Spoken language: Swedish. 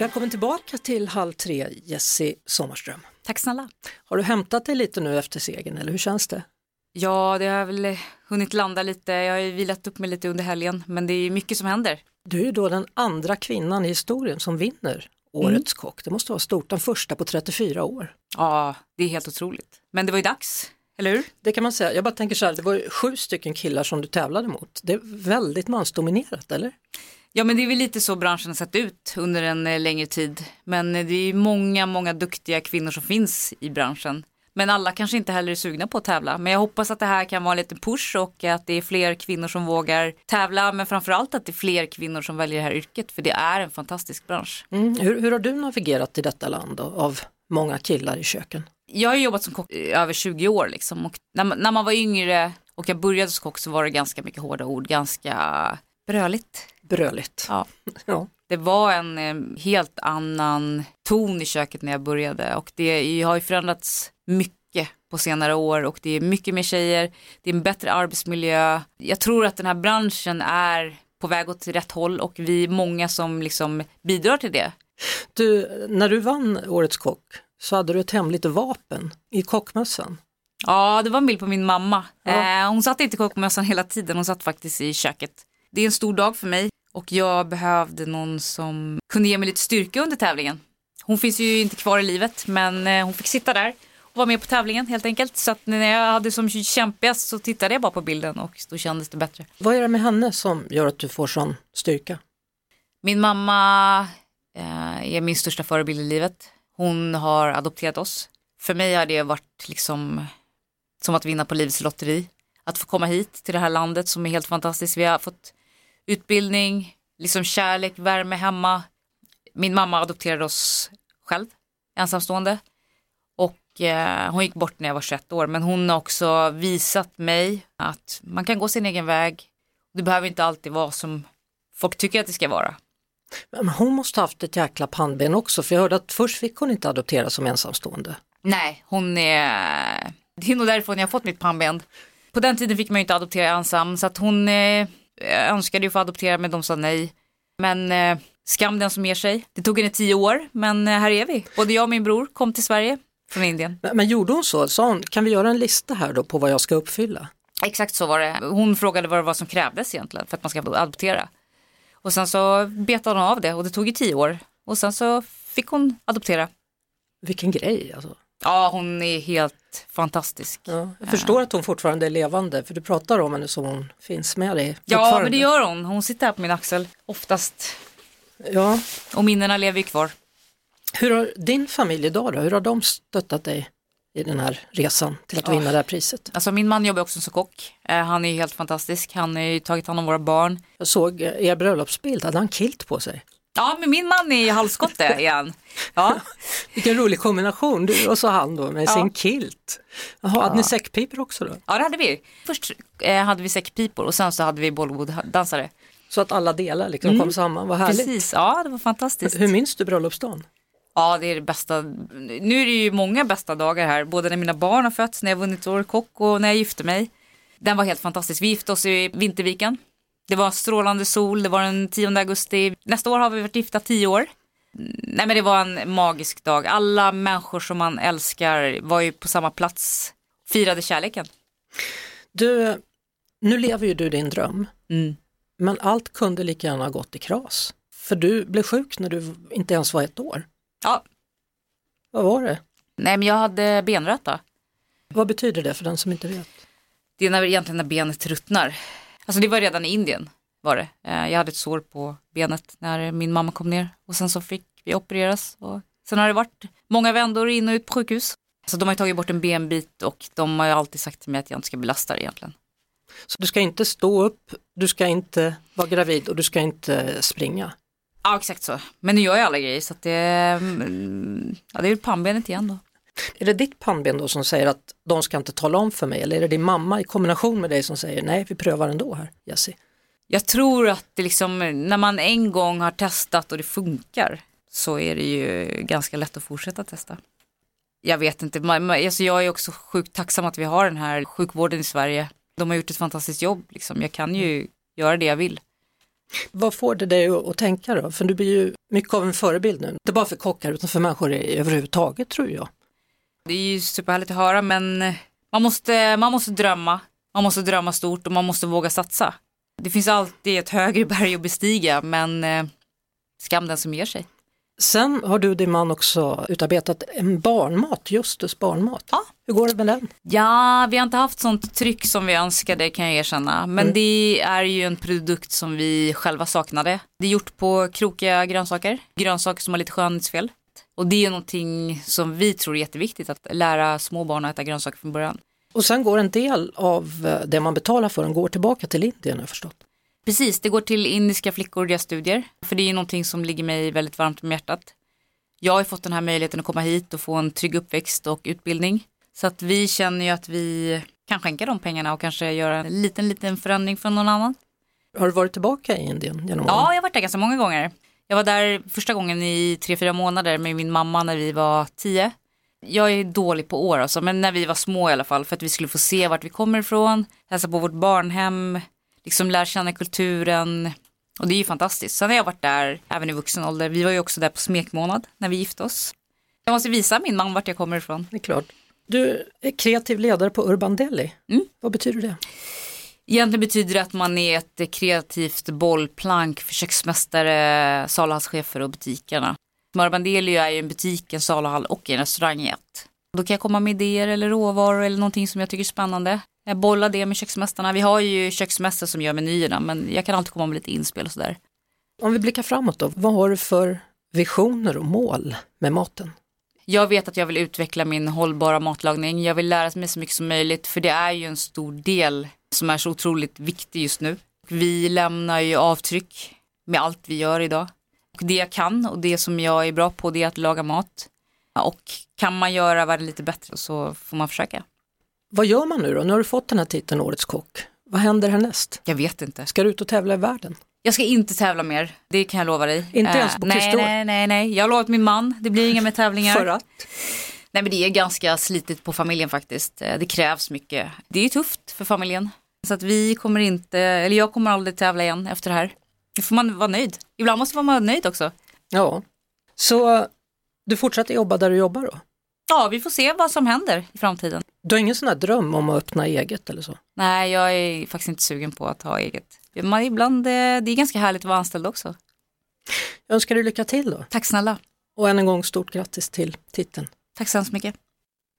Välkommen tillbaka till Halv tre, Jessie Sommarström. Tack snälla. Har du hämtat dig lite nu efter segern eller hur känns det? Ja, det har väl hunnit landa lite. Jag har ju vilat upp mig lite under helgen, men det är mycket som händer. Du är då den andra kvinnan i historien som vinner Årets kock. Det måste vara stort, den första på 34 år. Ja, det är helt otroligt. Men det var ju dags, eller hur? Det kan man säga. Jag bara tänker så här, det var ju sju stycken killar som du tävlade mot. Det är väldigt mansdominerat, eller? Ja, men det är väl lite så branschen har sett ut under en eh, längre tid. Men eh, det är många, många duktiga kvinnor som finns i branschen. Men alla kanske inte heller är sugna på att tävla. Men jag hoppas att det här kan vara en liten push och att det är fler kvinnor som vågar tävla. Men framförallt att det är fler kvinnor som väljer det här yrket. För det är en fantastisk bransch. Mm. Hur, hur har du navigerat i detta land då, av många killar i köken? Jag har jobbat som kock i över 20 år liksom. Och när, man, när man var yngre och jag började som kock så var det ganska mycket hårda ord. Ganska bröligt. Bröligt. Ja. Ja. Det var en eh, helt annan ton i köket när jag började och det har ju förändrats mycket på senare år och det är mycket mer tjejer, det är en bättre arbetsmiljö. Jag tror att den här branschen är på väg åt rätt håll och vi är många som liksom bidrar till det. Du, när du vann Årets kock så hade du ett hemligt vapen i kockmössan. Ja, det var en bild på min mamma. Ja. Eh, hon satt inte i kockmössan hela tiden, hon satt faktiskt i köket. Det är en stor dag för mig och jag behövde någon som kunde ge mig lite styrka under tävlingen. Hon finns ju inte kvar i livet men eh, hon fick sitta där och vara med på tävlingen helt enkelt. Så att när jag hade som kämpigast så tittade jag bara på bilden och då kändes det bättre. Vad är det med henne som gör att du får sån styrka? Min mamma eh, är min största förebild i livet. Hon har adopterat oss. För mig har det varit liksom som att vinna på livets lotteri. Att få komma hit till det här landet som är helt fantastiskt. Vi har fått utbildning, liksom kärlek, värme hemma. Min mamma adopterade oss själv, ensamstående. Och eh, hon gick bort när jag var 21 år. Men hon har också visat mig att man kan gå sin egen väg. Det behöver inte alltid vara som folk tycker att det ska vara. Men hon måste ha haft ett jäkla pannben också för jag hörde att först fick hon inte adoptera som ensamstående. Nej, hon är... Det är nog därifrån jag har fått mitt pannben. På den tiden fick man ju inte adoptera ensam så att hon eh, önskade ju få adoptera men de sa nej. Men eh, skam den som ger sig. Det tog henne tio år men eh, här är vi. Både jag och min bror kom till Sverige från Indien. Men, men gjorde hon så? Sa hon, kan vi göra en lista här då på vad jag ska uppfylla? Exakt så var det. Hon frågade vad det var som krävdes egentligen för att man ska adoptera. Och sen så betade hon av det och det tog ju tio år. Och sen så fick hon adoptera. Vilken grej alltså. Ja, hon är helt fantastisk. Ja, jag förstår att hon fortfarande är levande för du pratar om henne som hon finns med dig. Ja, men det gör hon. Hon sitter här på min axel oftast. Ja. Och minnena lever ju kvar. Hur har din familj idag då? Hur har de stöttat dig i den här resan till att vinna det här priset? Alltså min man jobbar också som kock. Eh, Han är helt fantastisk. Han har ju tagit hand om våra barn. Jag såg er bröllopsbild, hade han kilt på sig? Ja, men min man är ju halvskotte igen. Ja, Vilken rolig kombination, du och så han då med Ja. sin kilt. Jaha, hade ni säckpipor också då? ja det hade vi. Först eh, hade vi säckpipor och sen så hade vi Bollywood-dansare. Så att alla delar liksom kom samman, vad härligt. Precis, ja det var fantastiskt. Hur minns du bröllopsdagen? Ja, det är det bästa. Nu är det ju många bästa dagar här, både när mina barn har fötts, när jag vunnit Årets kock och när jag gifte mig. Den var helt fantastisk. Vi gifte oss i Vinterviken. Det var strålande sol, det var den 10 augusti. Nästa år har vi varit gifta 10 år. Nej men det var en magisk dag. Alla människor som man älskar var ju på samma plats, firade kärleken. Du, nu lever ju du din dröm, Mm. men allt kunde lika gärna ha gått i kras. För du blev sjuk när du inte ens var ett år. Ja, Vad var det? nej men jag hade benröta. Vad betyder det för den som inte vet? Det är när, egentligen när benet ruttnar. Alltså det var redan i Indien var det. Eh, Jag hade ett sår på benet när min mamma kom ner och sen så fick vi opereras. Och sen har det varit många vändor in och ut på sjukhus. Så de har tagit bort en benbit och de har alltid sagt till mig att jag inte ska belasta det egentligen. Så du ska inte stå upp, du ska inte vara gravid och du ska inte springa. Ja exakt så. Men nu gör jag alla grejer så att det, mm, ja, det är pannbenet igen då. Är det ditt pannben då som säger att de ska inte tala om för mig eller är det din mamma i kombination med dig som säger nej vi prövar ändå här Jessie? Jag tror att det liksom, när man en gång har testat och det funkar så är det ju ganska lätt att fortsätta testa. Jag vet inte, alltså jag är också sjukt tacksam att vi har den här sjukvården i Sverige. De har gjort ett fantastiskt jobb, liksom. jag kan ju göra det jag vill. Vad får det dig att tänka då? För du blir ju mycket av en förebild nu, inte bara för kockar utan för människor överhuvudtaget tror jag. Det är ju superhärligt att höra men man måste, man måste drömma. Man måste drömma stort och man måste våga satsa. Det finns alltid ett högre berg att bestiga men eh, skam den som ger sig. Sen har du och din man också utarbetat en barnmat, Justus barnmat. Ja. Hur går det med den? Ja, vi har inte haft sånt tryck som vi önskade kan jag erkänna. Men mm. det är ju en produkt som vi själva saknade. Det är gjort på krokiga grönsaker, grönsaker som har lite skönhetsfel. Och det är någonting som vi tror är jätteviktigt, att lära små barn att äta grönsaker från början. Och sen går en del av eh, det man betalar för den går tillbaka till Indien har jag förstått. Precis, det går till indiska flickor och deras studier. För det är någonting som ligger mig väldigt varmt om hjärtat. Jag har fått den här möjligheten att komma hit och få en trygg uppväxt och utbildning. Så att vi känner ju att vi kan skänka de pengarna och kanske göra en liten, liten förändring för någon annan. Har du varit tillbaka i Indien genom åren? Ja, jag har varit där ganska många gånger. Jag var där första gången i tre, fyra månader med min mamma när vi var tio. Jag är dålig på år alltså, men när vi var små i alla fall för att vi skulle få se vart vi kommer ifrån, hälsa på vårt barnhem, liksom lära känna kulturen. Och det är ju fantastiskt. Sen har jag varit där även i vuxen ålder. Vi var ju också där på smekmånad när vi gifte oss. Jag måste visa min man vart jag kommer ifrån. Det är klart. Du är kreativ ledare på Urban Deli. Mm. Vad betyder det? Egentligen betyder det att man är ett kreativt bollplank för köksmästare, saluhallschefer och butikerna. Urban Deli är ju en butik, en saluhall och en restaurang i ett. Då kan jag komma med idéer eller råvaror eller någonting som jag tycker är spännande. Jag bollar det med köksmästarna. Vi har ju köksmästare som gör menyerna men jag kan alltid komma med lite inspel och sådär. Om vi blickar framåt då, vad har du för visioner och mål med maten? Jag vet att jag vill utveckla min hållbara matlagning. Jag vill lära mig så mycket som möjligt för det är ju en stor del som är så otroligt viktig just nu. Vi lämnar ju avtryck med allt vi gör idag. Och det jag kan och det som jag är bra på det är att laga mat. Och kan man göra världen lite bättre så får man försöka. Vad gör man nu då? Nu har du fått den här titeln Årets kock. Vad händer härnäst? Jag vet inte. Ska du ut och tävla i världen? Jag ska inte tävla mer, det kan jag lova dig. Inte ens på uh, nej, nej, nej, nej, jag har lovat min man, det blir inga mer tävlingar. För att? Nej men det är ganska slitigt på familjen faktiskt. Eh, det krävs mycket. Det är tufft för familjen. Så att vi kommer inte, eller jag kommer aldrig tävla igen efter det här. Nu får man vara nöjd. Ibland måste man vara nöjd också. Ja, så du fortsätter jobba där du jobbar då? Ja, vi får se vad som händer i framtiden. Du har ingen sån här dröm om att öppna eget eller så? Nej, jag är faktiskt inte sugen på att ha eget. Man, ibland, eh, det är ganska härligt att vara anställd också. Jag önskar dig lycka till då. Tack snälla. Och än en gång stort grattis till titeln. Tack så hemskt mycket.